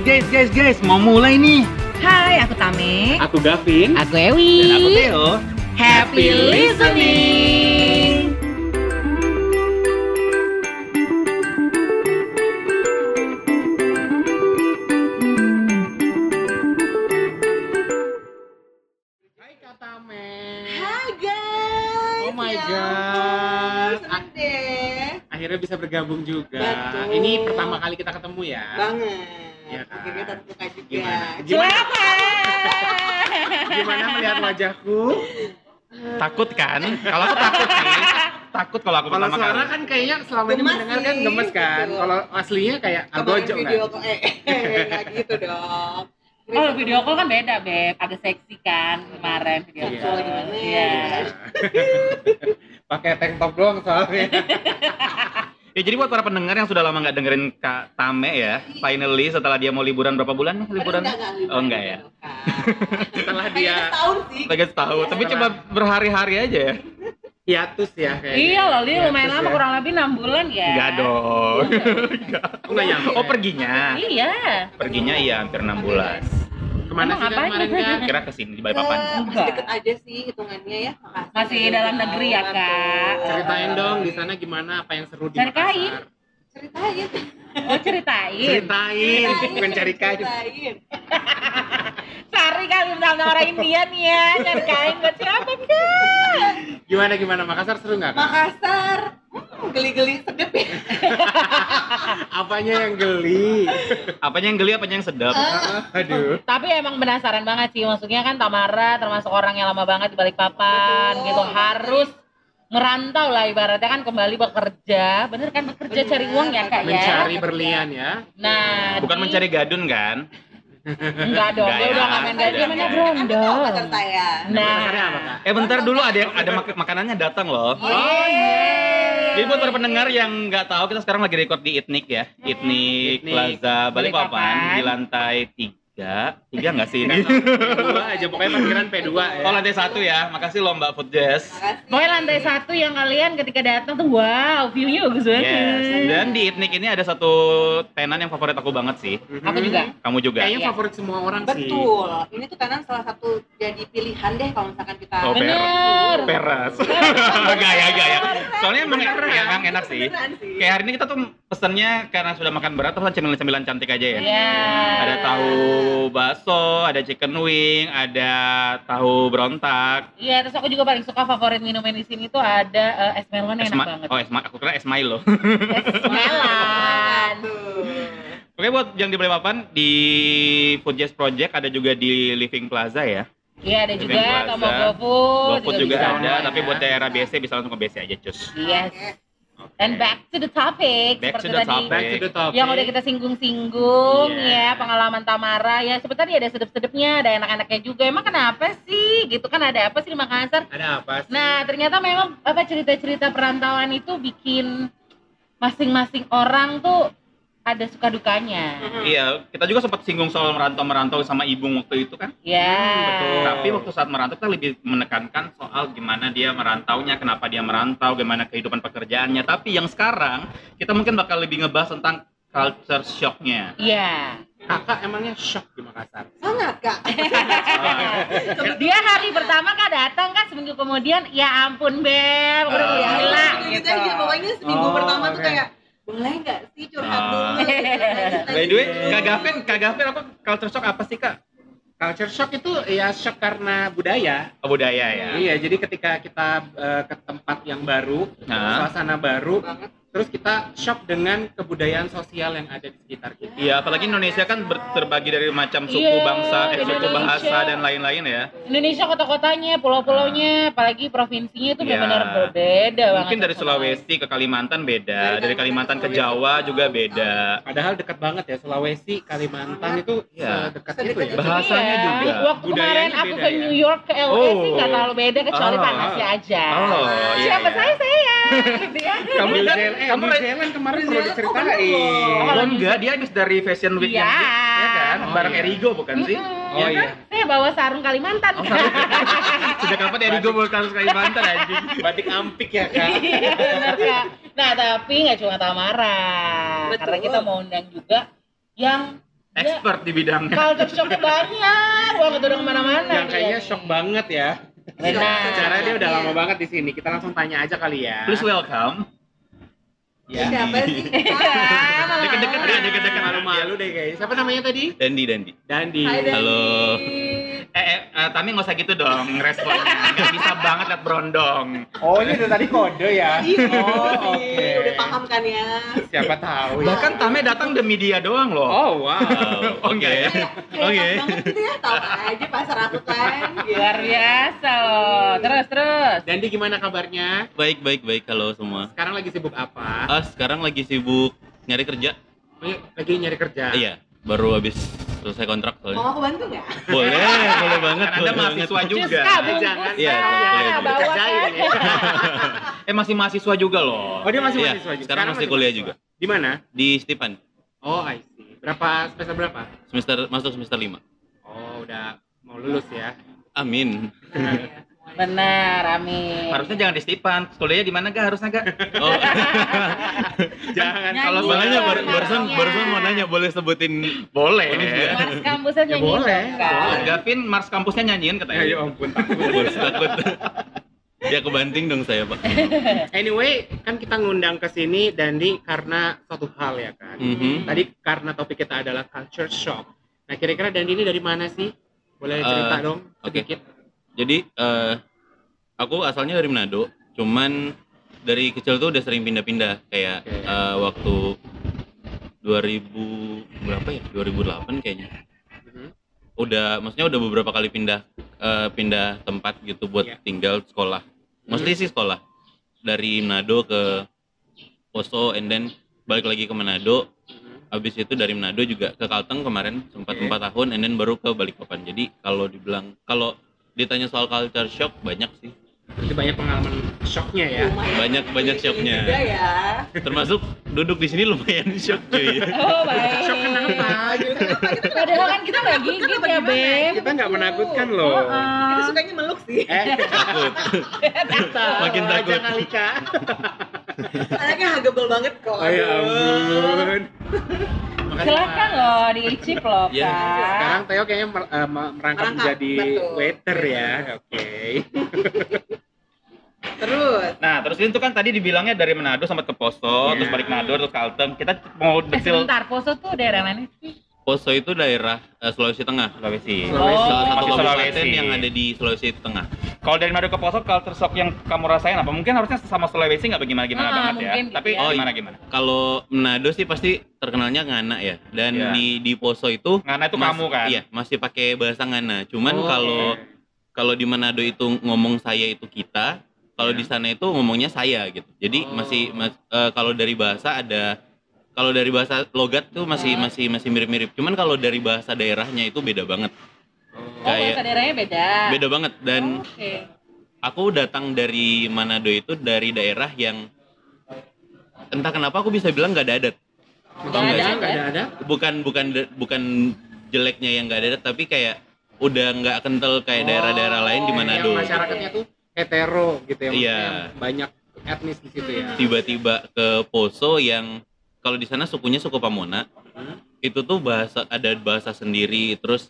Guys, guys, guys, mau mulai nih. Hai, aku Tame. Aku Gavin. Aku Ewi. Dan aku Theo. Happy listening. Hai Katame. Hai guys. Oh my Ya God. deh. Akhirnya bisa bergabung juga. Betul. Ini pertama kali kita ketemu ya. Banget. Iya kan? Akhirnya terbuka juga. Gimana? Gimana? Gimana melihat wajahku? Takut kan? Kalau aku takut sih. Takut kalau aku Kalau pertama suara kali. kan kayaknya selama ini Gemes mendengar kan gemes kan. betul. Kalau aslinya kayak agojo video kan. kok eh, eh gitu dong. Oh, video call kan beda, Beb. Agak seksi kan kemarin video call. Gimana? Iya. Pakai tank top doang soalnya. Ya jadi buat para pendengar yang sudah lama nggak dengerin Kak Tame ya, finally setelah dia mau liburan berapa bulan nih liburan? Enggak, enggak, liburan Oh enggak ya. Setelah Kayaknya dia setahun sih. Lagi setahun, tapi cuma berhari-hari aja ya? hiatus ya kayaknya. Iya loh, dia lumayan lama, ya. kurang lebih 6 bulan ya. Enggak dong. Oh, enggak nyampe. Oh perginya? Iya. Perginya iya hampir 6 bulan. Ke mana Emang sih kan kemarin kan? Kira ke sini di Eh, Balikpapan. Masih Enggak. deket aja sih hitungannya ya. Makasih. Masih dalam negeri ya. Kak. Ceritain dong di sana gimana apa yang seru di. Makassar. Ceritain. Oh, ceritain. Ceritain, bukan cari kain. Ceritain. Sari kali sama orang India nih ya, cari kain buat siapa enggak? Gimana gimana Makassar seru nggak? Kak? Makassar. Hmm, geli-geli sedep ya. Apanya yang geli? Apanya yang geli, apanya yang sedap? Aduh. Tapi emang penasaran banget sih, maksudnya kan Tamara termasuk orang yang lama banget di Balikpapan Betul. gitu, harus merantau lah ibaratnya kan kembali bekerja, bener kan bekerja Bener, cari uang ya kak ya? Mencari berlian ya. Nah, Bukan di- mencari gadun kan? Enggak dong, Enggak dia ya, udah nggak main ya. namanya brondol. Nah, Dasarnya apa kak? Eh bentar dulu ada yang ada mak- makanannya datang loh. Oh, iya. Jadi buat para pendengar yang nggak tahu kita sekarang lagi record di Itnik ya, Itnik. Plaza Balikpapan Balikpapan. di lantai 3 tiga nggak sih ini? P2 aja pokoknya parkiran P2 ya. Oh lantai satu ya, makasih loh Mbak Food Jazz. Pokoknya lantai satu yang kalian ketika datang tuh wow, view-nya bagus banget. Yes. Dan di Itnik ini ada satu tenan yang favorit aku banget sih. Aku juga. Kamu juga. Kayaknya favorit semua orang sih. Betul. Ini tuh kanan salah satu jadi pilihan deh kalau misalkan kita Oh, per- Bener. peras. Enggak ya, enggak ya. Soalnya emang, Beneran. emang enak sih. Sih. Kayak hari ini kita tuh pesennya karena sudah makan berat terus cemilan-cemilan cantik aja ya. Iya. Ada tahu bakso, ada chicken wing, ada tahu berontak. Iya, terus aku juga paling suka favorit minuman di sini tuh ada eh, es melon enak Esma- banget. oh, esma, aku kira es Milo. Es melon. Oke buat yang di Balikpapan di Food Jazz Project ada juga di Living Plaza ya. Iya, ada juga Living Tomo Plaza. GoFood. GoFood juga, bisa. ada, online tapi ya. buat daerah BC bisa langsung ke BC aja cus. Yes. Oke. And back to the topic Back to seperti the tadi topic. Back to the topic. yang udah kita singgung-singgung Iya. ya pengalaman Tamara ya sebenarnya ada sedep-sedepnya ada enak-enaknya juga emang kenapa sih gitu kan ada apa sih di Makassar Ada apa sih? nah ternyata memang apa cerita-cerita perantauan itu bikin masing-masing orang tuh ada suka dukanya Iya, kita juga sempat singgung soal merantau-merantau sama ibu waktu itu kan. ya betul. Tapi waktu saat merantau kita lebih menekankan soal gimana dia merantaunya, kenapa dia merantau, gimana kehidupan pekerjaannya. Tapi yang sekarang kita mungkin bakal lebih ngebahas tentang culture shocknya. Iya. Kakak emangnya shock di Makassar. Sangat kak. Dia hari pertama kan datang kan seminggu kemudian ya ampun Beb udah Oh, gila Gitu gitu. aja pokoknya seminggu Oh, pertama tuh oke. kayak boleh nggak sih curhat Oh. dulu. By the way, Kak Gavin, Kak Gavin apa culture shock apa sih Kak? Culture shock itu ya shock karena budaya. Oh, budaya ya. Iya, jadi ketika kita eh, ke tempat yang baru, Nah. suasana baru, banget. Terus kita shock dengan kebudayaan sosial yang ada di sekitar kita. Iya, apalagi Indonesia kan ber- terbagi dari macam suku, Iya, bangsa, eh, suku Indonesia. bahasa dan lain-lain ya. Indonesia kota-kotanya, pulau-pulaunya, apalagi provinsinya itu Iya. benar-benar berbeda banget. Mungkin dari. Sulawesi ke Kalimantan beda, Dari dari Kalimantan ke Jawa juga beda. Padahal dekat banget ya Sulawesi, Kalimantan itu sedekat Sedekat itu ya. Bahasanya Iya. juga. Waktu Budayanya kemarin aku beda ke ya. New York ke LA Oh. sih nggak terlalu beda kecuali Oh. panasnya aja. Oh, iya. Siapa iya. saya saya gitu ya. Kamu kan- eh, kamu New Zealand kemarin perlu diceritain. oh. Oh enggak, dia habis dari Fashion Week yang Iya. ya kan? Oh, Bareng iya. Erigo bukan sih? Mm-mm. Oh, Iya iya. kan? Saya bawa sarung Kalimantan. Oh. Sejak kapan Erigo bawa sarung Kalimantan anjing? Batik ampik ya kak. Iya, benar kak. Nah tapi nggak cuma Tamara, Betul. karena kita mau undang juga yang expert di bidangnya. culture shocknya banyak banget udah ke mana-mana Yang kayaknya shock banget ya. benar Secara dia udah lama banget di sini. Kita langsung tanya aja kali ya. Please welcome. Ya. Siapa sih? Malah. Deket-deket deket-deket. Malu-malu deh kayaknya. Siapa namanya tadi? Dandi Dandi Dandi. Halo. Eh, Tami nggak usah gitu dong responnya. Nggak bisa banget liat berondong. Oh, ini udah tadi kode ya. Oh, Oke. sih. Udah paham kan ya? Siapa tahu ya. Bahkan Tame datang demi dia doang loh. Oh, wow. Oh, ya? Oke. pas banget gitu ya, tahu aja pasar aku kan. luar biasa loh terus terus Dandi gimana kabarnya? baik baik baik halo semua Sekarang lagi sibuk apa? ah sekarang lagi sibuk nyari kerja Oh, lagi nyari kerja. iya baru habis selesai kontrak Mau soalnya aku bantu nggak? boleh boleh banget Kan Anda boleh banget. mahasiswa juga. Eh, bungkus jangan. Iya, kan, boleh. bawa Dikerjain kan ya. Eh masih mahasiswa juga loh. Oh, dia masih Iya, mahasiswa juga. sekarang masih kuliah juga. Di mana? di Stipan Oh, I see. Berapa semester berapa? semester masuk semester 5 Oh, udah mau lulus ya. amin benar amin Harusnya jangan di Stipan. Kuliahnya di mana gak harusnya gak? oh Jangan Nyanyi. kalau bar- namanya. barusan barusan mau nanya boleh sebutin Boleh. Mars kampusnya Ya, nyanyi boleh, kan? boleh. Gavin Mars kampusnya nyanyiin katanya. Ya, ya ampun, takut. Bos, takut ya kebanting dong saya pak Anyway, kan kita ngundang ke sini Dandi karena suatu hal ya kan. Mhm. Tadi karena topik kita adalah culture shock. Nah, kira-kira Dandi ini dari mana sih? Boleh cerita Eh, dong oke. sedikit. Jadi eh, aku asalnya dari Manado cuman dari kecil tuh udah sering pindah-pindah kayak Oke. eh, waktu 2000 berapa ya 2008 kayaknya Mhm. udah maksudnya udah beberapa kali pindah eh, pindah tempat gitu buat Iya. tinggal sekolah mostly sih sekolah dari Manado ke Poso and then balik lagi ke Manado Mhm. habis itu dari Manado juga ke Kalteng kemarin sempat Oke. empat tahun and then baru ke Balikpapan jadi kalau dibilang kalau ditanya soal culture shock banyak sih Berarti banyak pengalaman shocknya ya. Lumayan. Banyak- banyak Ini shopnya. Juga ya. termasuk duduk di sini lumayan shock cuy oh baik Shock kenapa? Gitu. padahal kan kita nggak gigit ya Gimana? beb Kita nggak menakutkan loh. Oh, Kita sukanya meluk sih. Eh, takut Makin takut. aja kali Kak. Anaknya huggable banget kok. Oh ya ampun. Makanya, silakan loh diicip loh Iya. kak Sekarang Theo kayaknya mer- me- merangkap Merangkap, menjadi betul. waiter ya. Oke. Terus. Nah, terus itu kan tadi dibilangnya dari Manado sampai ke Poso, Iya. terus balik Manado, terus Kalteng. Kita mau eh detil sebentar Poso tuh daerah mana sih Poso itu daerah eh, Sulawesi Tengah Sulawesi. Sulawesi. salah satu Masih kabupaten Sulawesi. yang ada di Sulawesi Tengah Kalau dari Manado ke Poso, culture shock yang kamu rasain apa? Mungkin harusnya sama Sulawesi nggak bagaimana-gimana Ah, banget ya. mungkin Tapi ya. Oh, gimana gimana? kalau Manado sih pasti terkenalnya ngana ya dan Iya. di di Poso itu Ngana itu mas- kamu kan? iya masih pakai bahasa ngana cuman Oh, kalau oke. kalau di Manado itu ngomong saya itu kita kalau Iya. di sana itu ngomongnya saya gitu jadi Oh. masih mas- eh, kalau dari bahasa ada kalau dari bahasa logat tuh masih Hmm. masih masih mirip-mirip cuman kalau dari bahasa daerahnya itu beda banget Oh. oh Kayak- bahasa daerahnya beda beda banget dan Oh, oke aku datang dari Manado itu dari daerah yang entah kenapa aku bisa bilang nggak ada adat Nggak Nggak ada, ada, nggak ada, ada. bukan bukan bukan jeleknya yang nggak ada adat tapi kayak udah nggak kental kayak daerah-daerah lain di Oh, Manado Yang masyarakatnya tuh hetero gitu ya. Iya. Banyak etnis di situ ya. tiba-tiba ke Poso yang kalau di sana sukunya suku Pamona. Hmm. itu tuh bahasa ada bahasa sendiri terus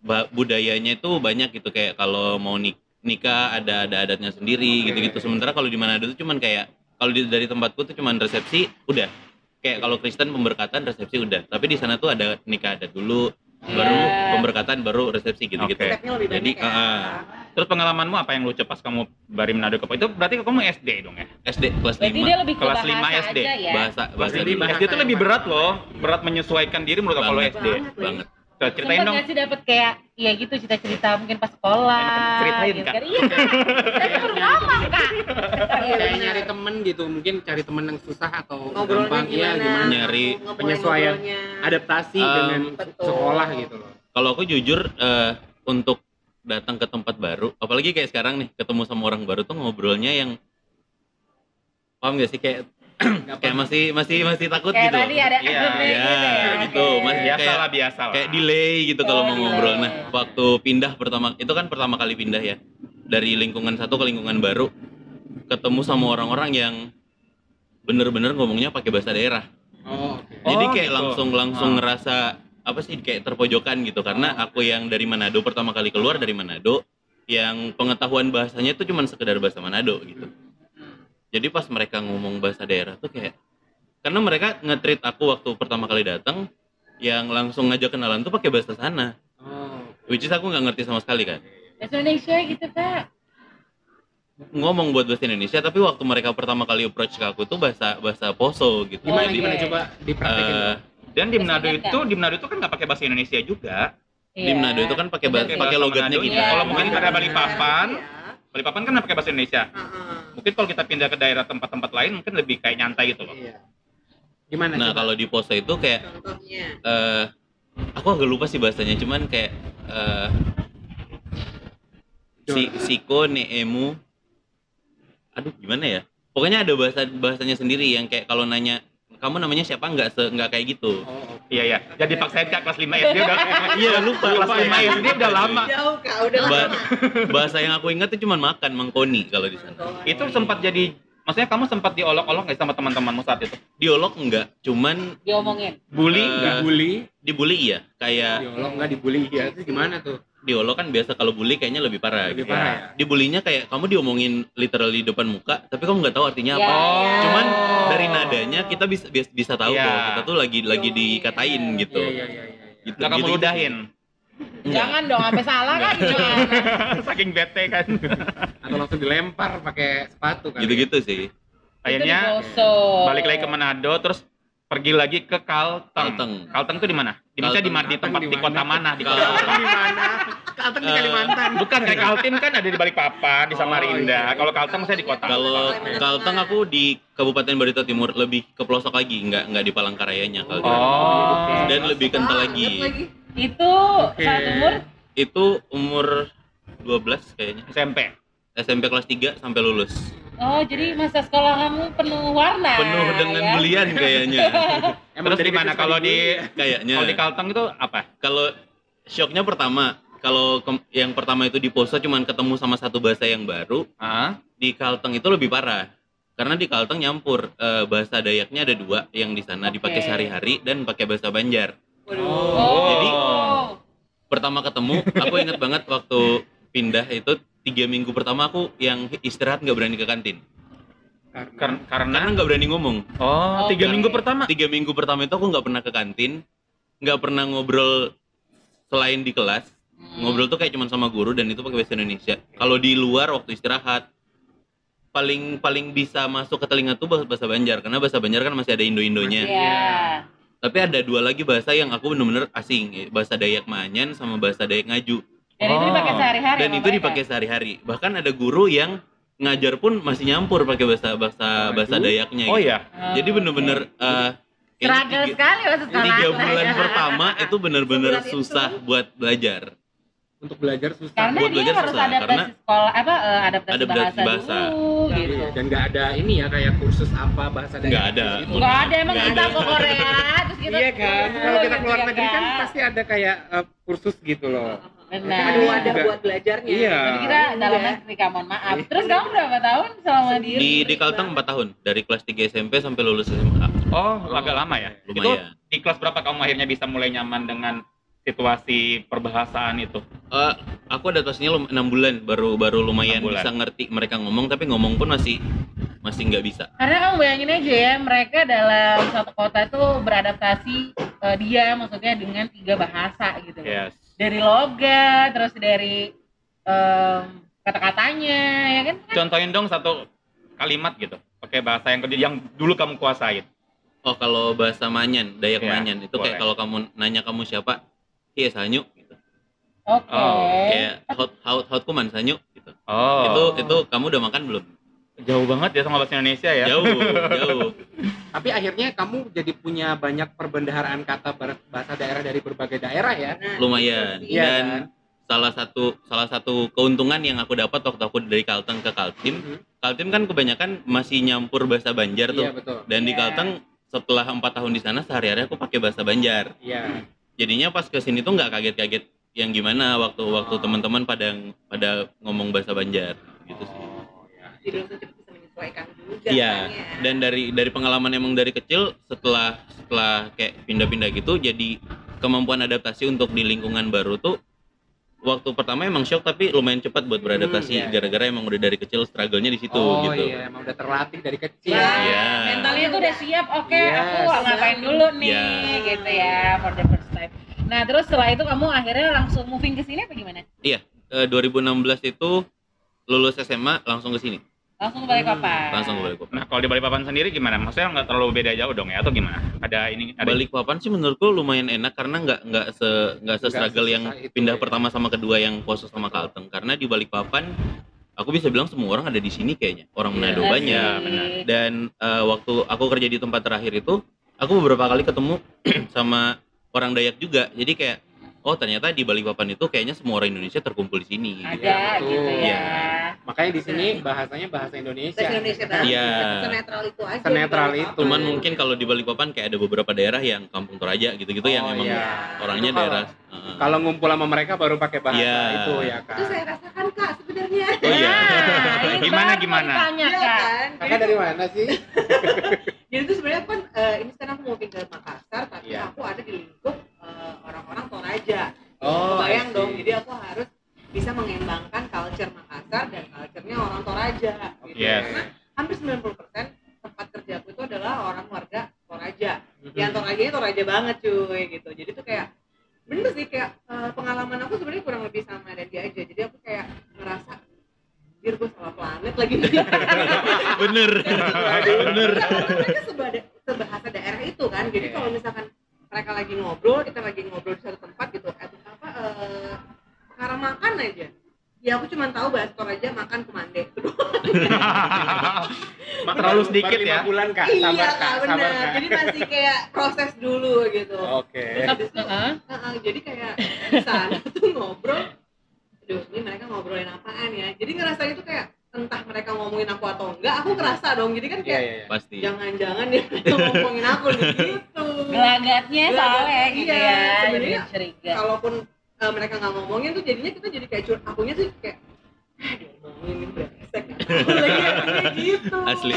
ba- budayanya itu banyak gitu. Kayak kalau mau nik- nikah ada ada adatnya sendiri Oke. gitu-gitu. Sementara kalau di Manado tuh cuman kayak kalau di- dari tempatku tuh cuman resepsi udah. Kayak kalau Kristen pemberkatan resepsi udah. Tapi di sana tuh ada nikah adat dulu baru Iya. pemberkatan baru resepsi gitu-gitu lebih Jadi, ya. Terus pengalamanmu apa yang lucu pas kamu dari Manado ke? Itu berarti kamu SD dong ya? SD kelas berarti 5 dia lebih ke Kelas bahasa lima SD, aja ya bahasa bahasa Jadi lima. bahasa SD itu lebih berat loh, berat menyesuaikan diri menurut aku kalau. SD. Banget, banget Coba ceritain Sempet dong. nggak sih dapet kayak ya gitu cerita-cerita mungkin pas sekolah Ceritain, gitu Kak. Iya, saya baru ngomong kak. Kayak nyari temen gitu, mungkin cari temen yang susah atau Ngobrolnya gampang, iya gimana? gimana. Nyari penyesuaian. ngobrolnya. Adaptasi Um, dengan betul. sekolah gitu loh. kalau aku jujur eh, untuk datang ke tempat baru apalagi kayak sekarang nih ketemu sama orang baru tuh ngobrolnya yang paham gak sih kayak kayak masih masih masih takut Kayak gitu tadi ada Iya, efeknya iya, gitu ya. gitu. Oke. Mas, Biasa kayak- lah, biasa lah. kayak delay gitu kalau Oh, mau delay. ngobrol nah waktu pindah pertama itu kan pertama kali pindah ya dari lingkungan satu ke lingkungan baru ketemu sama orang-orang yang bener-bener ngomongnya pakai bahasa daerah Oh, oke. Jadi Oh, kayak gitu. langsung langsung Ah. ngerasa apa sih kayak terpojokan gitu karena aku yang dari Manado pertama kali keluar dari Manado yang pengetahuan bahasanya itu cuma sekedar bahasa Manado gitu. Jadi pas mereka ngomong bahasa daerah tuh kayak karena mereka nge-treat aku waktu pertama kali datang yang langsung ngajak kenalan tuh pakai bahasa sana. Oh. Which is aku nggak ngerti sama sekali kan. Bahasa Indonesia gitu kak. Ngomong buat bahasa Indonesia tapi waktu mereka pertama kali approach ke aku tuh bahasa bahasa Poso gitu. Gimana Oh, gimana iya. coba dipraktekin? Eh, Dan di Manado itu di Manado itu kan nggak pakai bahasa Indonesia juga. di Iya. Manado itu kan pakai bahasa Pakai logatnya gitu. Iya. Kalau mungkin pada Balikpapan, Ya. Balikpapan kan pakai bahasa Indonesia. Heeh. Mungkin kalau kita pindah ke daerah tempat-tempat lain mungkin lebih kayak nyantai gitu loh. Iya. Gimana Nah, coba? kalau di Poso itu kayak Contohnya. eh aku agak lupa sih bahasanya cuman kayak eh si siko neemu aduh gimana ya pokoknya ada bahasa bahasanya sendiri yang kayak kalau nanya kamu namanya siapa nggak nggak kayak gitu Oh. Iya iya. Jadi paksain kak kelas 5 SD udah. Iya, lupa, Kelas lupa 5 ya. SD udah lama. Jauh kak, udah Ba- lama. bahasa yang aku ingat tuh cuman makan mangkoni kalau di sana Itu sempat jadi maksudnya kamu sempat diolok-olok nggak sama teman-temanmu saat itu? diolok enggak cuman Diomongin. Bully nggak? Dibully, dibully iya kayak diolok nggak dibully ya itu gimana tuh? Diolok kan biasa kalau bully kayaknya lebih parah Lebih gitu. parah ya? dibulinya kayak kamu diomongin literally depan muka tapi kamu nggak tahu artinya Ya, apa ya. cuman dari nadanya kita bisa bisa, bisa tahu Iya. bahwa kita tuh lagi lagi dikatain gitu. Iya iya iya. iya. gitu. Kamu. Enggak. Jangan dong, sampai salah kan gimana? Saking bete kan. Atau langsung dilempar pakai sepatu kan? Gitu-gitu sih. Akhirnya Itu balik lagi ke Manado terus pergi lagi ke Kalteng. Kalteng. Kalteng tuh di mana? Di Indonesia di, tempat di kota mana? Di kota mana? di mana? Kalteng di Kalimantan. Bukan kayak Kaltim kan ada di Balikpapan, di Oh, Samarinda. iya. Kalau Kalteng saya di kota. Kalau Kalteng aku di Kabupaten Barito Timur lebih ke pelosok lagi, nggak nggak di Palangkarayanya Kalteng. Oh. Dan lebih kental lagi. Itu saat umur Itu umur 12 kayaknya. SMP. SMP kelas 3 sampai lulus. Oh, jadi masa sekolah kamu penuh warna. Penuh dengan ya? belian kayaknya. Terus dari gimana kecil kalau di kayaknya. kalau di Kalteng itu apa? kalau shocknya pertama kalau yang pertama itu di Poso cuman ketemu sama satu bahasa yang baru Ah, di Kalteng itu lebih parah karena di Kalteng nyampur eh, bahasa Dayaknya ada dua yang di sana dipakai Oke. sehari-hari dan pakai bahasa Banjar Oh. Jadi, pertama ketemu aku inget banget waktu pindah itu tiga minggu pertama aku yang istirahat nggak berani ke kantin. Kar- karena? Karena nggak berani ngomong. Oh, tiga Oke. minggu pertama. tiga minggu pertama itu aku nggak pernah ke kantin nggak pernah ngobrol selain di kelas. Hmm. ngobrol tuh kayak cuma sama guru dan itu pakai bahasa Indonesia. Kalau di luar waktu istirahat paling paling bisa masuk ke telinga tuh bahasa, bahasa Banjar. Karena bahasa Banjar kan masih ada Indo-Indonya. Iya. tapi ada dua lagi bahasa yang aku bener-bener asing eh, bahasa Dayak Manyan sama bahasa Dayak Ngaju Dan itu Oh. dipakai sehari-hari. dan itu mereka? dipakai sehari-hari bahkan ada guru yang ngajar pun masih nyampur pakai bahasa bahasa bahasa Waduh. Dayaknya Oh gitu. iya. Oh, jadi bener-bener eh, kayaknya Struggle tiga- sekali sekolah. tiga bulan pertama itu bener-bener Sebulan itu. susah buat belajar untuk belajar susah. Karena buat dia belajar harus susah, adaptasi karena- sekolah apa eh, adaptasi, Adaptasi bahasa, bahasa. dulu gitu. Iya, dan nggak ada ini ya kayak kursus apa bahasa Dayak Nggak ada. gitu. Enggak ada emang Nggak kita ada. ke Korea terus kita Iya kan, dulu kalau kita gitu keluar negeri kan pasti ada kayak eh, kursus gitu loh. Benar. Ada wadah juga. buat belajarnya. Iya. Jadi kita dalam Iya. negeri kamu maaf. Terus kamu berapa tahun selama di di di Kalteng 4 tahun dari kelas 3 SMP sampai lulus SMA Oh, agak lama ya. Itu lumayan di kelas berapa kamu akhirnya bisa mulai nyaman dengan situasi perbahasaan itu? Eh, aku adaptasinya lum- 6 bulan baru baru lumayan Enam bulan. bisa ngerti mereka ngomong tapi ngomong pun masih masih nggak bisa Karena kamu bayangin aja ya, mereka dalam satu kota itu beradaptasi eh, dia maksudnya dengan tiga bahasa gitu. Yes. Dari logat, terus dari em, kata-katanya, ya kan? Contohin dong satu kalimat gitu. Pakai bahasa yang yang dulu kamu kuasain. oh kalau bahasa Manyan Dayak Iya, Manyan itu kayak boleh. kalau kamu nanya kamu siapa iya sanyu gitu Oke. Oh, kayak hot hot hot kuman sanyu gitu Oh. itu itu kamu udah makan belum jauh banget ya sama bahasa Indonesia ya. jauh jauh Tapi akhirnya kamu jadi punya banyak perbendaharaan kata bahasa daerah dari berbagai daerah ya. Lumayan. Iya dan kan? salah satu salah satu keuntungan yang aku dapat waktu aku dari Kalteng ke Kaltim Mhm. Kaltim kan kebanyakan masih nyampur bahasa Banjar tuh Iya betul. dan di Iya. Kalteng setelah empat tahun di sana sehari-hari aku pakai bahasa Banjar Iya. jadinya pas ke sini tuh nggak kaget-kaget yang gimana waktu waktu Oh. teman-teman pada pada ngomong bahasa Banjar gitu sih Oh, ya. Jadi langsung cepet bisa menyesuaikan. juga Iya. kan ya. Dan dari dari pengalaman emang dari kecil setelah setelah kayak pindah-pindah gitu jadi kemampuan adaptasi untuk di lingkungan baru tuh waktu pertama emang shock tapi lumayan cepat buat beradaptasi Hmm, iya. gara-gara emang udah dari kecil struggle-nya di situ oh gitu. iya emang udah terlatih dari kecil Ya, Iya. mentalnya tuh udah siap oke Yes. aku ngapain dulu nih Iya. gitu ya for the first time nah terus setelah itu kamu akhirnya langsung moving ke sini apa gimana Eh, 2016 itu lulus SMA langsung ke sini. Langsung balik Hmm, papan Langsung ke Balikpapan. Nah, kalau di Balikpapan sendiri gimana? Maksudnya nggak terlalu beda jauh dong ya atau gimana? Ada ini ada Balikpapan sih menurutku lumayan enak karena nggak nggak se nggak se struggle yang itu, pindah ya. pertama sama kedua yang poso sama Kalteng karena di Balikpapan aku bisa bilang semua orang ada di sini kayaknya orang Iya. Manado Iya banyak sih. benar. dan eh, waktu aku kerja di tempat terakhir itu aku beberapa kali ketemu sama orang Dayak juga jadi kayak oh ternyata di Balikpapan itu kayaknya semua orang Indonesia terkumpul di sini gitu. ada betul. gitu ya Iya. makanya di sini bahasanya bahasa Indonesia bahasa Indonesia Iya. senetral itu aja Senetral itu. Cuman mungkin kalau di Balikpapan kayak ada beberapa daerah yang Kampung Toraja gitu-gitu yang Oh, emang iya. orangnya Itu kalau- daerah kalau ngumpul sama mereka baru pakai bahasa Iya. itu ya kan itu saya rasakan kak sebenarnya Oh iya. Nah, Gimana, gimana? ditanya, Iya Kak. kan kakak dari mana sih jadi itu sebenarnya kan eh, ini sekarang aku mau pindah ke Makassar tapi Iya. aku ada di lingkup Toraja oh bayang dong jadi aku harus bisa mengembangkan culture Makassar dan culture-nya orang Toraja gitu. Yes. karena hampir 90% tempat kerjaku itu adalah orang warga Toraja. Mhm. yang Torajanya Toraja banget cuy gitu. Jadi tuh kayak bener sih kayak eh, pengalaman aku sebenarnya kurang lebih sama dan dia aja. Jadi aku kayak ngerasa biar gue salah planet lagi. Nih bener. Bener Baru- sedikit baru ya. bulan kak. Iya sabar kak kak. benar. Sabar kak. Jadi masih kayak proses dulu gitu. Oke. Habis itu, Heeh. Heeh, jadi kayak di sana tuh ngobrol. Aduh ini mereka ngobrolin apaan ya? Jadi ngerasa itu kayak entah mereka ngomongin aku atau enggak aku ngerasa dong. Jadi kan iya kayak iya iya. pasti. jangan-jangan dia ngomongin aku nih, gitu. Gelagatnya soalnya gitu Iya, ya. Jadi sebenarnya curiga. kalaupun eh, mereka nggak ngomongin tuh jadinya kita jadi kayak cur akunya tuh kayak "Ah, dia ngomongin ini brengsek lagi gitu. Asli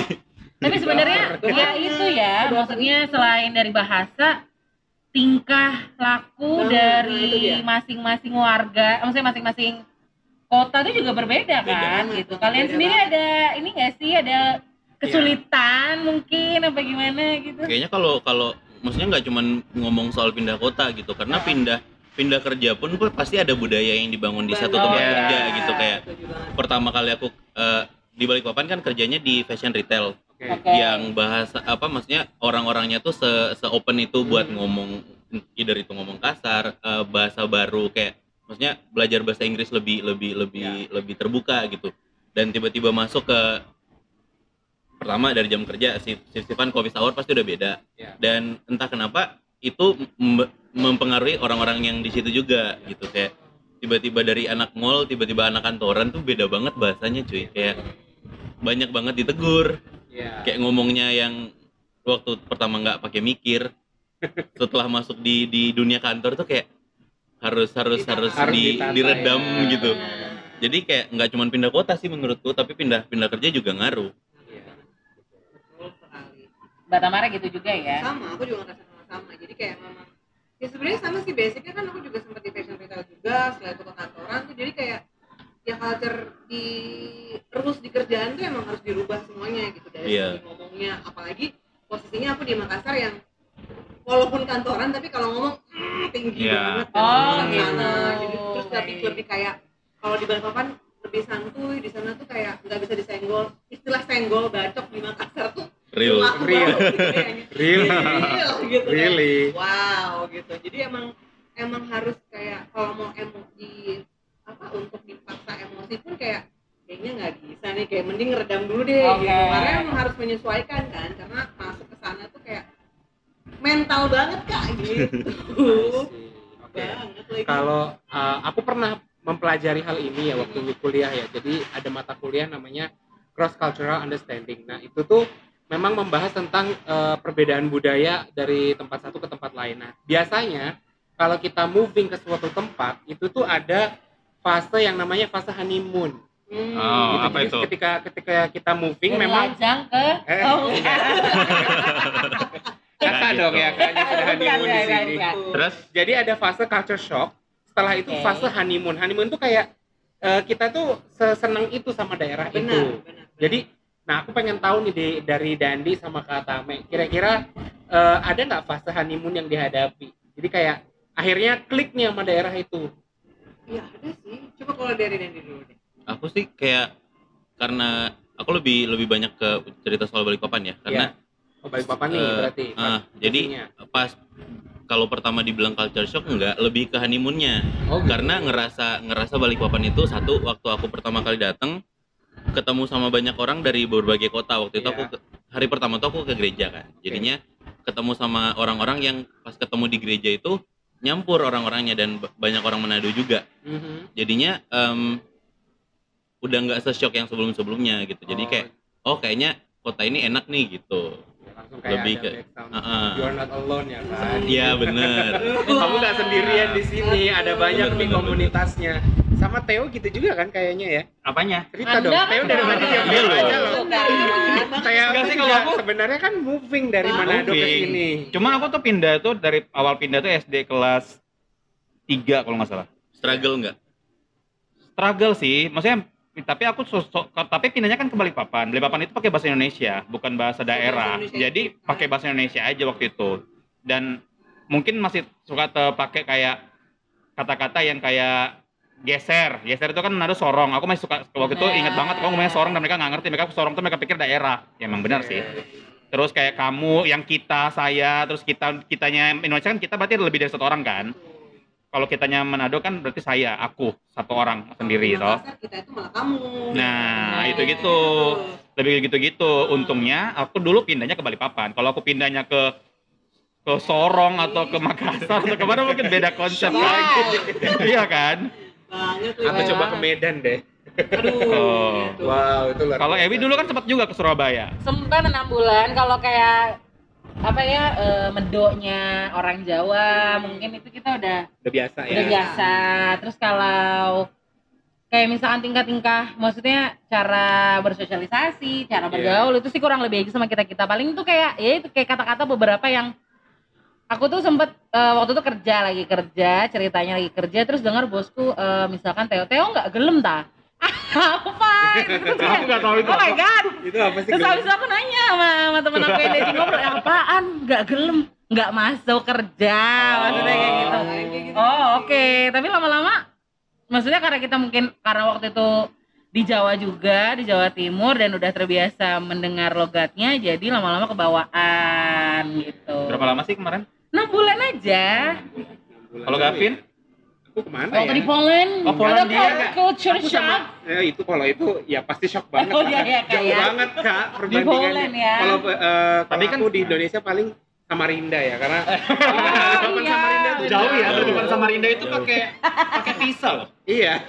Tapi sebenarnya ya itu ya, maksudnya selain dari bahasa, tingkah laku Nah, dari masing-masing warga, maksudnya masing-masing kota itu juga berbeda kan, banget, gitu. beda Kalian sendiri banget. ada ini nggak sih, ada kesulitan mungkin apa gimana gitu? kayaknya kalau kalau maksudnya nggak cuman ngomong soal pindah kota gitu. Karena pindah pindah kerja pun pasti ada budaya yang dibangun di satu tempat Iya. kerja gitu. Kayak pertama kali aku eh, di Balikpapan kan kerjanya di fashion retail Oke. yang bahasa apa maksudnya orang-orangnya tuh se, se open itu buat Hmm. ngomong either itu ngomong kasar eh, bahasa baru kayak maksudnya belajar bahasa Inggris lebih lebih lebih lebih terbuka gitu dan tiba-tiba masuk ke pertama dari jam kerja shift shiftan coffee hour pasti udah beda Ya. dan entah kenapa itu mem- mempengaruhi orang-orang yang di situ juga gitu kayak tiba-tiba dari anak mall tiba-tiba anak kantoran tuh beda banget bahasanya cuy kayak banyak banget ditegur Iya. kayak ngomongnya yang waktu pertama nggak pakai mikir setelah masuk di di dunia kantor tuh kayak harus harus harus, Harus di, ditata, diredam ya. gitu jadi kayak nggak cuma pindah kota sih menurutku tapi pindah pindah kerja juga ngaruh Iya. Betul sekali. Batamara gitu juga ya. sama aku juga ngerasa sama-sama jadi kayak memang ya sebenarnya sama sih basicnya kan aku juga sempat di fashion retail juga setelah itu ke kantoran tuh jadi kayak ya culture di terus di kerjaan tuh emang harus dirubah semuanya gitu dari Iya. segi ngomongnya apalagi posisinya aku di Makassar yang walaupun kantoran tapi kalau ngomong mm, tinggi Iya. banget Oh, orang gitu. sana jadi terus lebih lebih kayak kalau di Balikpapan lebih santuy di sana tuh kayak nggak bisa disenggol istilah senggol bacok di Makassar tuh real laku Real. gitu kayaknya. Really? Real gitu kan. Really? wow gitu jadi emang emang harus kayak kalau mau emosi apa untuk dipaksa emosi pun kayak kayaknya nggak bisa nih kayak mending redam dulu deh Oke. gitu karena emang harus menyesuaikan kan karena masuk ke sana tuh kayak mental banget kak gitu Oke. banget lagi Kalau uh, aku pernah mempelajari hal ini ya waktu kuliah ya. Jadi ada mata kuliah namanya cross cultural understanding. Nah, itu tuh memang membahas tentang uh, perbedaan budaya dari tempat satu ke tempat lain. Nah, biasanya kalau kita moving ke suatu tempat, itu tuh ada fase yang namanya fase honeymoon. Hmm. Oh, gitu. apa Jadi itu? ketika ketika kita moving Dari memang lajang ke Eh. oh, kakak Nggak dong gitu. ya sudah Bukan, honeymoon di sini. Terus jadi ada fase culture shock setelah itu Oke. fase honeymoon honeymoon tuh kayak eh, kita tuh sesenang itu sama daerah benar, itu benar. jadi nah aku pengen tahu nih di- dari Dandi sama Kak Tame kira-kira eh, ada nggak fase honeymoon yang dihadapi jadi kayak akhirnya klik nih sama daerah itu Iya ada sih. Coba kalau dari Dendi dulu deh. Aku sih kayak karena aku lebih lebih banyak ke cerita soal Balikpapan ya karena oh baik bapak nih Eh, berarti ah, jadi pastinya. pas kalau pertama dibilang culture shock enggak lebih ke honeymoonnya oh, gitu. karena ngerasa ngerasa Balikpapan itu satu waktu aku pertama kali datang ketemu sama banyak orang dari berbagai kota waktu itu Iya. aku ke- hari pertama tuh aku ke gereja kan jadinya ketemu sama orang-orang yang pas ketemu di gereja itu nyampur orang-orangnya dan ba- banyak orang Manado juga. Mhm. jadinya em, udah nggak se-shock yang sebelum-sebelumnya gitu. Jadi Oh, kayak oh kayaknya kota ini enak nih gitu. Ya, langsung kayak lebih ada ke- background. Heeh. you're not alone ya kan? Iya bener. Kamu nggak sendirian di sini ada banyak Bener, nih bener, komunitasnya sama Theo gitu juga kan kayaknya ya apanya? cerita Anda dong kan Theo dari diam Iya loh. aja loh Benar. Theo Enggak tuh sih, kalau aku- sebenarnya kan moving dari Ah, Manado ke Moving. sini Cuman aku tuh pindah tuh dari awal pindah tuh SD kelas 3 kalau nggak salah. struggle nggak Struggle sih, maksudnya tapi aku sosok tapi pindahnya kan ke Balikpapan. Balikpapan itu pakai bahasa Indonesia, bukan bahasa daerah. Jadi pakai bahasa Indonesia aja waktu itu. Dan mungkin masih suka terpakai kayak kata-kata yang kayak geser. Geser itu kan Manado sorong. Aku masih suka waktu itu ingat banget kalau ngomongnya sorong dan mereka nggak ngerti. Mereka sorong tuh mereka pikir daerah. Ya emang benar sih. Terus kayak kamu, yang kita, saya, terus kita, kitanya Indonesia kan kita berarti lebih dari satu orang kan. Kalau kitanya Manado kan berarti saya, aku, satu orang sendiri toh. Kita itu malah kamu. Nah, Nah, itu gitu. Lebih gitu-gitu. Untungnya aku dulu pindahnya ke Balikpapan. Kalau aku pindahnya ke ke Sorong atau ke Makassar atau ke mana mungkin beda konsep Iya. lagi. iya kan? Banget atau Iya. coba ke Medan deh Aduh. Oh. gitu. wow itu luar Kalau. Ewi dulu kan sempat juga ke Surabaya. sempat enam bulan kalau kayak apa ya eh, medoknya orang Jawa mungkin itu kita udah udah biasa ya udah biasa terus kalau kayak misalkan tingkah-tingkah maksudnya cara bersosialisasi cara Iya. bergaul itu sih kurang lebih aja sama kita kita paling itu kayak ya itu kayak kata-kata beberapa yang aku tuh sempet eh, waktu itu kerja lagi kerja ceritanya lagi kerja terus dengar bosku eh, misalkan Teo Teo nggak gelem ta? Apa Aku nggak tahu itu oh my god. Itu apa sih Terus habis itu aku nanya sama, sama temen aku yang diajak ngobrol, "Eh, apaan? Gak gelem, gak masuk kerja, maksudnya kayak gitu. Oh, gitu Oh oke, tapi lama-lama, maksudnya karena kita mungkin karena waktu itu di Jawa juga, di Jawa Timur dan udah terbiasa mendengar logatnya, jadi lama-lama kebawaan gitu. Berapa lama sih kemarin? 6 bulan aja. Kalau Gavin? aku ke mana Waktu ya di Poland, Oh, ada Polandia. cul- culture aku shock. sama eh, itu kalau itu ya pasti shock banget Oh, iya, iya, jauh kayak. banget kak Poland perbandingannya ya. kalau eh, Tapi kan- aku di Indonesia paling Samarinda ya karena Oh, iya, Samarinda tuh benar. Jauh ya, depan Samarinda itu pakai pakai pisau. iya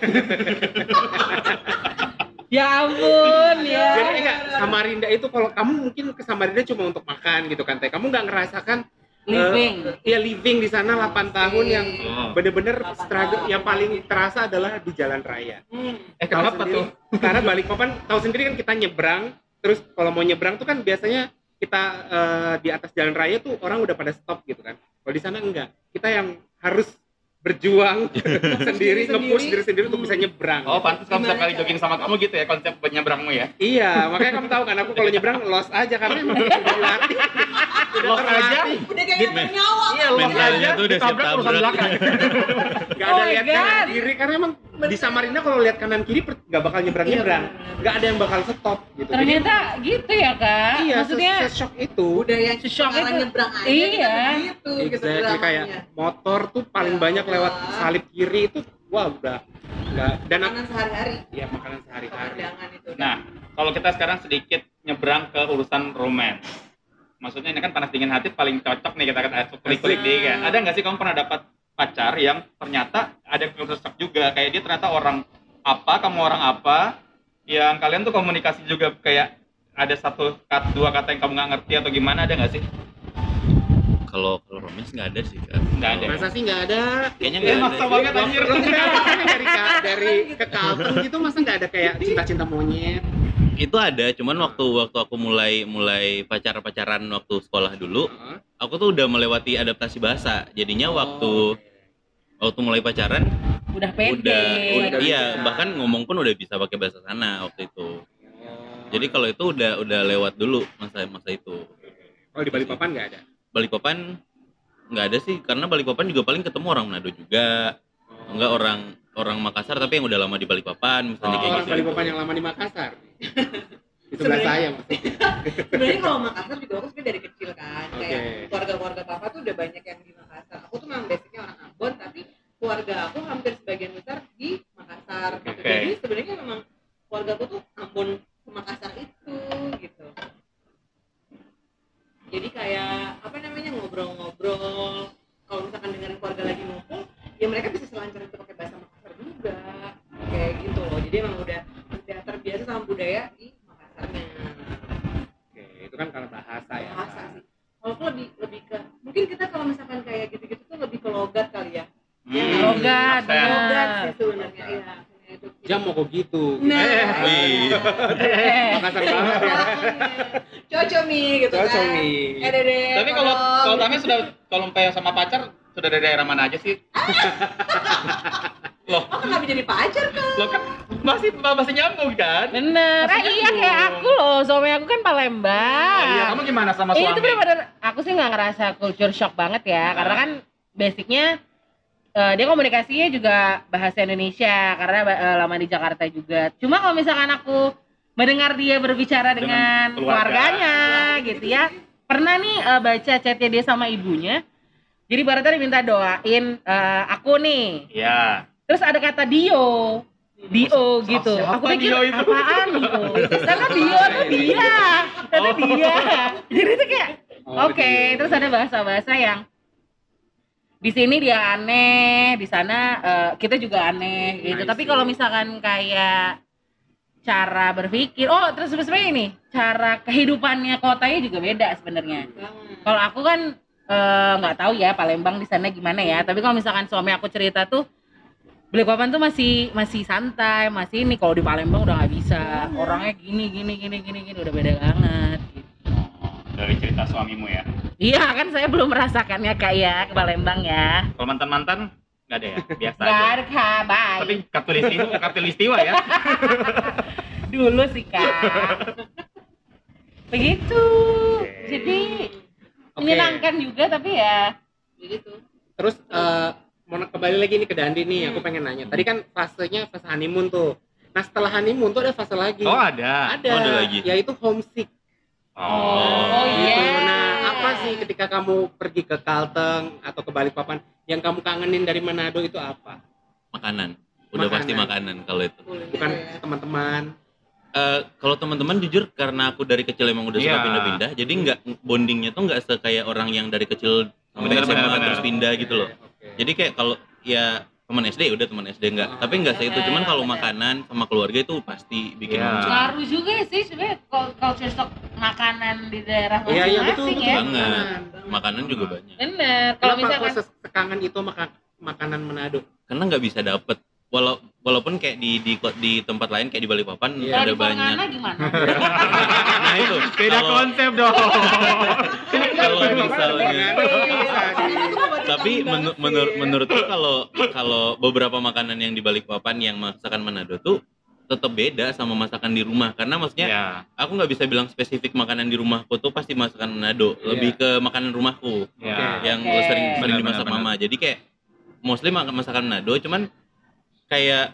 Ya ampun, ya. jadi enggak Samarinda itu kalau kamu mungkin ke Samarinda cuma untuk makan gitu kan teh kamu nggak ngerasakan Living. ya living di sana 8 tahun yang Oh. bener-bener struggle yang paling terasa adalah di jalan raya Hmm. Eh kenapa sendiri, tuh? Karena Balikpapan tahu sendiri kan kita nyebrang, terus kalau mau nyebrang tuh kan biasanya kita eh, di atas jalan raya tuh orang udah pada stop gitu kan. Kalau di sana enggak, kita yang harus berjuang sendiri, nge-push diri sendiri untuk bisa nyebrang. Oh, pantas kamu setiap kali jogging sama kamu gitu ya konsep penyeberangmu ya. Iya, makanya kamu tahu kan aku kalau nyebrang los aja karena emang udah dilatih. udah Los aja? Kayak bernyawa. Iya, Mentalnya aja tuh udah siap tabrak. belakang. Gak Oh ada my lihat kanan kiri karena emang di Samarinda kalau lihat kanan kiri nggak bakal nyebrang nyebrang, nggak ada yang bakal stop gitu. Jadi, Ternyata gitu ya kak. iya, Maksudnya shock itu. Udah yang Shock itu. nyebrang aja Iya. begitu gitu Exactly kayak motor tuh paling Ya banyak lewat salib kiri itu wah udah nggak dan makanan sehari-hari ya makanan sehari-hari Nah, kalau kita sekarang sedikit nyebrang ke urusan romance. Maksudnya ini kan panas dingin hati paling cocok nih kita kan klik-klik Asik. deh kan. Ada nggak sih kamu pernah dapat pacar yang ternyata ada kerusak juga kayak dia ternyata orang apa kamu orang apa yang kalian tuh komunikasi juga kayak ada satu kat, dua kata yang kamu nggak ngerti atau gimana ada nggak sih? Kalau kalau romance nggak ada sih kak. Nggak ada. Masa sih nggak ada? Kayaknya Eh, nggak maksa ada. banget anjir. Kan dari dari ke Carlton gitu masa nggak ada kayak cinta-cinta monyet? Itu ada, cuman waktu waktu aku mulai mulai pacar pacaran waktu sekolah dulu, Heeh. aku tuh udah melewati adaptasi bahasa. Jadinya waktu Oh, waktu mulai pacaran Udah pede. udah, udah Udah iya bisa. bahkan ngomong pun udah bisa pakai bahasa sana waktu itu. Oh. Jadi kalau itu udah udah lewat dulu masa masa itu. kalau di Balikpapan nggak ada. Balikpapan nggak ada sih karena Balikpapan juga paling ketemu orang Manado juga. Oh. Enggak orang orang Makassar tapi yang udah lama di Balikpapan misalnya Oh, kayak orang gitu. Balikpapan yang lama di Makassar. Itu sebelah Sebenarnya- saya maksudnya. sebenarnya kalau Makassar juga aku sebenarnya dari kecil kan Oke. kayak keluarga-keluarga papa tuh udah banyak yang di Makassar aku tuh memang basicnya orang Ambon tapi keluarga aku hampir sebagian besar di Makassar gitu. Oke. jadi sebenarnya memang keluarga aku tuh Ambon ke Makassar itu gitu jadi kayak apa namanya ngobrol-ngobrol kalau misalkan dengerin keluarga lagi ngumpul ya mereka bisa selancar itu pakai bahasa Makassar juga kayak gitu loh jadi emang udah udah terbiasa sama budaya di Makassarnya Oke, itu kan kalau bahasa ya. bahasa sih kalau aku lebih lebih ke mungkin kita kalau misalkan kayak gitu-gitu tuh lebih ke logat kali ya Hmm, Logat, aksen. logat sih sebenarnya iya itu Jam mau kok gitu. nah Eh, Wih. Eh, Makassar banget ya. cocok mi gitu Cocok kan nih. eh dede Tapi kalau kalau. Tami sudah kalau sama pacar sudah dari daerah mana aja sih? Loh, oh kenapa jadi pacar kan lo kan masih masih nyambung kan? Bener. Ah, Maksudnya iya kayak aku loh. Suami aku kan Palembang. Oh, iya, kamu gimana sama Eh, suami? itu bener-bener aku sih nggak ngerasa culture shock banget ya, Nah. karena kan basicnya eh, dia komunikasinya juga bahasa Indonesia karena eh, lama di Jakarta juga. Cuma kalau misalkan aku mendengar dia berbicara dengan, Dengan keluarga. keluarganya gitu ya, pernah nih eh, baca chatnya dia sama ibunya. Jadi baratnya diminta doain eh, aku nih. Iya. Terus ada kata Dio. Dio gitu. siapa Aku pikir Dio itu? apaan Dio? Karena Dio tuh dia. Kata Oh. dia. Jadi itu kayak Oh, Oke, gitu. terus ada bahasa-bahasa yang di sini dia aneh, di sana eh, kita juga aneh gitu. I Tapi kalau misalkan kayak cara berpikir, oh terus sebenarnya ini cara kehidupannya kotanya juga beda sebenarnya. banget Kalau aku kan eh, nggak tahu ya Palembang di sana gimana ya. Tapi kalau misalkan suami aku cerita tuh Balikpapan tuh masih masih santai, masih ini. Kalau di Palembang udah nggak bisa. Orangnya gini gini gini gini gini udah beda banget. Gitu. Dari cerita suamimu ya. Iya kan saya belum merasakannya kak ya ke Palembang ya. Kalau mantan-mantan nggak ada ya, biasa aja. kak, bye. Tapi katulistiwa, katulistiwa ya. Dulu sih kak. Begitu. Oke. Jadi Oke. menyenangkan juga tapi ya. gitu Terus eh, mau kembali lagi nih ke Dandi nih, aku pengen nanya. Tadi kan fasenya fase honeymoon tuh. Nah setelah honeymoon tuh ada fase lagi. Oh ada. ada. Oh, ada lagi. Yaitu homesick. Oh, Gitu. iya. Nah apa sih ketika kamu pergi ke Kalteng atau ke Balikpapan yang kamu kangenin dari Manado itu apa? Makanan. Udah Makanan. pasti makanan kalau itu. Bukan teman-teman. Eh, kalau teman-teman jujur karena aku dari kecil emang udah suka Iya. pindah-pindah, jadi nggak bondingnya tuh nggak sekayak orang yang dari kecil Bener, SMA terus pindah gitu loh. Oke. Jadi kayak kalau ya teman SD udah teman SD enggak, Ah, tapi nggak itu. Cuman kalau makanan sama keluarga itu pasti bikin homesick. Ngaruh juga sih sebenarnya culture shock makanan di daerah Iya iya betul masing-masing betul ya. Banget. Makanan juga banyak. Bener. Kalau misalkan sekangen itu maka makanan Manado? Karena nggak bisa dapet. Walau walaupun kayak di di di tempat lain kayak di Balikpapan kalau ada banyak. gimana? Nah itu Beda kalau- konsep dong. kalau misalnya tapi menu- menur menurutku kalau kalau beberapa makanan yang di Balikpapan yang masakan Manado tuh tetap beda sama masakan di rumah karena maksudnya Ya. aku nggak bisa bilang spesifik makanan di rumahku tuh pasti masakan Manado lebih ke makanan rumahku Ya. yang Oke. sering sering Benar, dimasak mama jadi kayak mostly masakan Manado cuman kayak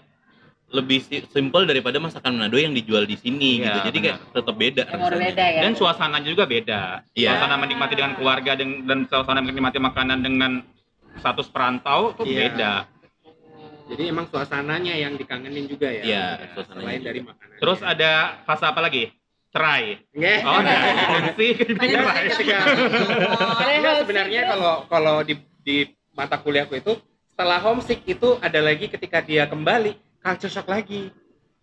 lebih si- simple daripada masakan Manado yang dijual di sini Iya, gitu jadi kayak tetap beda berbeda ya. Dan suasananya juga beda. Iya. Suasana menikmati dengan keluarga dan, dan suasana menikmati makanan dengan status perantau tuh Iya. beda. Jadi emang suasananya yang dikangenin juga ya. Iya, Ya, suasananya Selain juga. dari makanan. Terus ada fase apa lagi? Cerai. Nggak. Oh, enggak. sih. Sebenarnya kalau kalau di di mata kuliahku itu setelah homesick itu ada lagi ketika dia kembali culture shock lagi.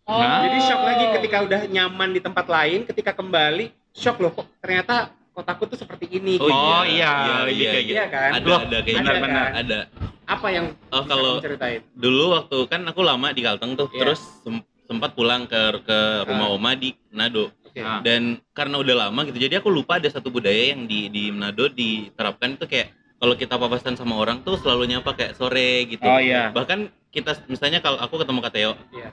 Oh. Nah, Jadi shock lagi ketika udah nyaman di tempat lain, ketika kembali shock loh kok ternyata kotaku tuh seperti ini. Oh, gitu. Oh, iya. iya, Iya, iya, kayak iya. gitu. Iya kan? Ada, Loh, ada kayak ada gitu. Kan? Ada. Apa yang Oh, bisa kalau- ceritain? Dulu waktu kan aku lama di Kalteng tuh, Iya. terus sem- sempat pulang ke ke rumah Ah. oma di. Ah. Dan karena udah lama gitu, jadi aku lupa ada satu budaya yang di di Manado diterapkan itu kayak kalau kita papasan sama orang tuh selalu nyapa kayak sore gitu. Oh iya. Bahkan kita misalnya kalau aku ketemu Kak Teo, Iya.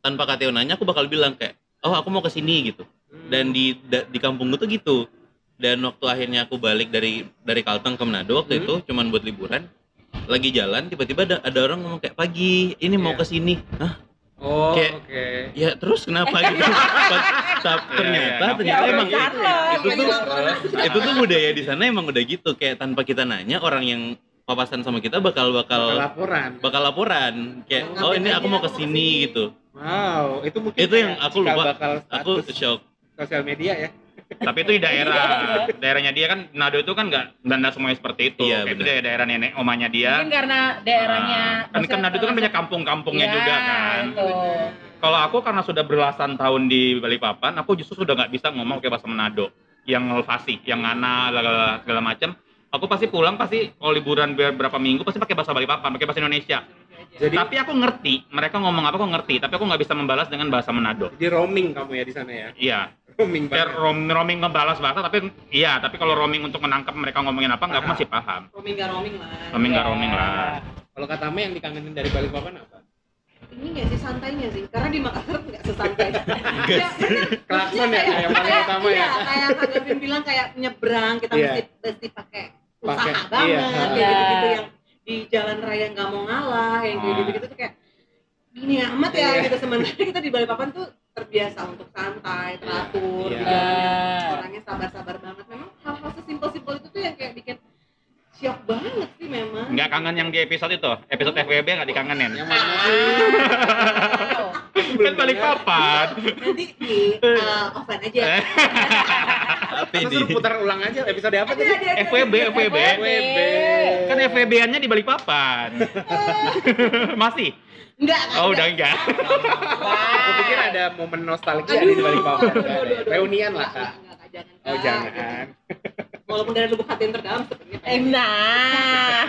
tanpa Kak Teo nanya aku bakal bilang kayak, "Oh, aku mau ke sini" gitu. Hmm. Dan di da- di kampung gue tuh gitu. Dan waktu akhirnya aku balik dari dari Kalteng ke Manado waktu Hmm. itu cuman buat liburan, lagi jalan tiba-tiba ada, ada orang ngomong kayak pagi ini mau Iya. ke sini. Hah? Oh, oke. Ya terus kenapa gitu? Ta- ta- ternyata iya. ternyata Ya, emang urusan lo. itu tuh itu tuh budaya di sana emang udah gitu kayak tanpa kita nanya orang yang papasan sama kita bakal bakal Bakal laporan. bakal laporan kayak oh ini aku mau ke sini gitu. Wow, itu mungkin Itu yang aku lupa. bakal Aku shock. sosial media ya. Tapi itu di daerah, daerahnya dia kan Nado itu kan nggak nggak semuanya seperti itu. Iya, Kayak itu daerah, daerah nenek omanya dia. Mungkin karena daerahnya Nah, kan kan Nado itu kan banyak kampung-kampungnya Iya, juga kan. itu. Kalau aku karena sudah belasan tahun di Balikpapan, aku justru sudah nggak bisa ngomong kayak bahasa Manado, yang fasih, yang ngana, segala, segala macam. Aku pasti pulang pasti kalau liburan beberapa minggu pasti pakai bahasa Balikpapan, pakai bahasa Indonesia. Jadi Tapi aku ngerti, mereka ngomong apa aku ngerti, tapi aku nggak bisa membalas dengan bahasa Manado. jadi roaming kamu ya di sana ya. Iya, Roaming kayak banget. roam, roaming ngebalas bahasa, tapi iya, tapi kalau roaming untuk menangkap mereka ngomongin apa, nggak aku masih paham. roaming gak roaming lah Roaming nggak Iya. roaming lah. Kalau katamu yang dikangenin dari Balikpapan apa? ini nggak sih santainya sih karena di Makassar nggak sesantai ya. Klakson ya, yang paling kayak- utama iya, ya. kayak Kak Gavin bilang kayak nyebrang kita Iya. mesti mesti pakai usaha Pakai, banget iya. kayak Iya. gitu-gitu yang di jalan raya nggak mau ngalah yang kayak Ah. gitu-gitu tuh kayak gini amat ya Iya. gitu sementara kita di Balikpapan tuh terbiasa untuk santai teratur Iya. di jalannya Iya. orangnya sabar-sabar banget memang hal-hal sesimpel-simpel itu tuh yang kayak bikin shock banget sih memang Nggak kangen yang di episode itu, episode FWB nggak dikangenin. Yang mana sih? Wow. Kan Balikpapan. nanti di uh, offline aja Eh. Tapi di putar ulang aja episode apa tadi? FWB, FWB. FWB. Kan FWB-nya di Balikpapan. Masih? enggak Oh, udah enggak. Aku pikir ada momen nostalgia Aduh, di Balikpapan. aduh, aduh, aduh. Reunian lah, Kak. Oh, jangan. walaupun dari lubuk hati yang terdalam sebenarnya Nah.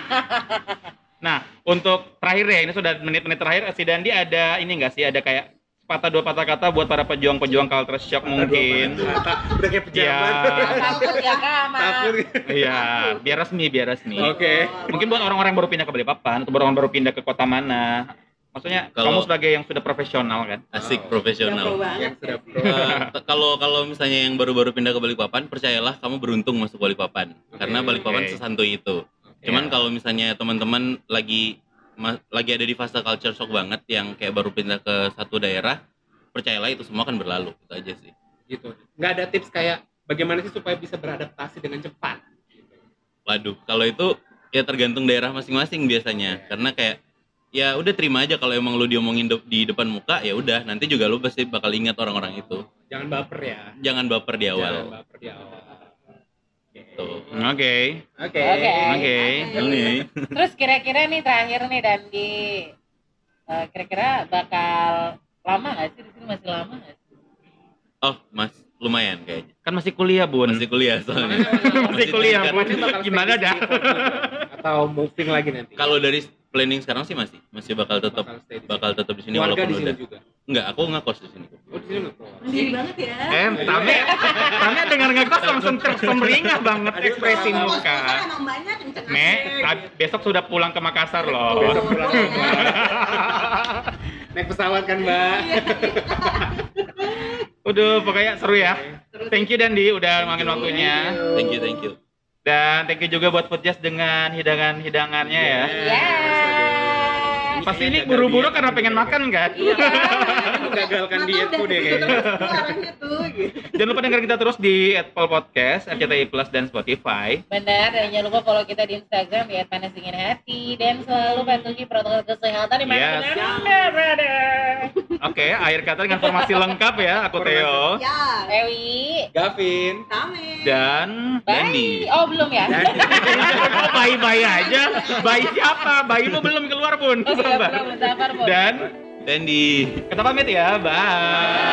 Nah, untuk terakhir ya, ini sudah menit-menit terakhir, si Dandi ada ini enggak sih, ada kayak patah dua patah kata buat para pejuang-pejuang culture shock mungkin. Udah kayak pejabat. Iya. Takut ya Kak, Takut. Iya, biar resmi, biar resmi. Oke. Mungkin buat orang-orang yang baru pindah ke Balikpapan atau orang baru pindah ke kota mana. Maksudnya Kalau- kamu sebagai yang sudah profesional kan? asik profesional. banget Yang sudah pro. T- Kalau kalau misalnya yang baru-baru pindah ke Balikpapan, percayalah kamu beruntung masuk Balikpapan. Karena Balikpapan Oke. sesantuy itu. Cuman Iya. kalau misalnya teman-teman lagi lagi ada di fase culture shock banget yang kayak baru pindah ke satu daerah, percayalah itu semua akan berlalu. Itu aja sih. gitu. Nggak ada tips kayak bagaimana sih supaya bisa beradaptasi dengan cepat. Waduh, kalau itu ya tergantung daerah masing-masing biasanya. Karena kayak ya udah terima aja kalau emang lu diomongin de- di depan muka ya udah nanti juga lu pasti bakal ingat orang-orang itu. Jangan baper ya. Jangan baper di Jangan awal. baper di awal. Tuh. Oke. Oke. Oke. Oke. Ini Terus kira-kira nih terakhir nih Dandi, Eh, kira-kira bakal lama nggak sih di sini masih lama nggak sih? oh, Mas, lumayan kayaknya. Kan masih kuliah, Bun. Masih kuliah soalnya. Masih kuliah, tingkat- Bun. Gimana di dah? Atau moving lagi nanti. Kalau dari planning sekarang sih masih masih bakal tetap Bakal stay di sini. bakal tetap di sini Keluarga walaupun di sini udah juga. enggak aku ngekos di sini Oh, di sini ngekos. mandiri banget ya Eh, Tame, Tame dengar ngekos langsung tersemeringah banget ekspresi muka. Kenceng Me, besok sudah pulang ke Makassar loh. Besok pulang. Naik pesawat kan, Mbak? Iya. Udah, pokoknya seru ya. Thank you Dandi udah ngangin waktunya. thank you thank you Dan thank you juga buat Foodjust dengan hidangan-hidangannya ya. Ya. Pasti ini buru-buru karena pengen makan kan? Iya. Menggagalkan Mata dietku deh kayaknya. gitu. Jangan lupa dengar kita terus di Apple Podcast, RCTI Plus dan Spotify. Benar, dan jangan lupa follow kita di Instagram di @panas_dingin_hati dan selalu patuhi protokol kesehatan di mana Yes. Anda berada. Oke, akhir kata dengan informasi lengkap ya, aku Theo Ya, Ewi, Gavin. Tame. dan Dandi. Oh belum ya? Oh, bayi-bayi aja. Bayi siapa? Bayimu belum keluar pun. Oh iya belum, sabar Bu. Dan Dendi, Kita pamit ya. Bye. Bye.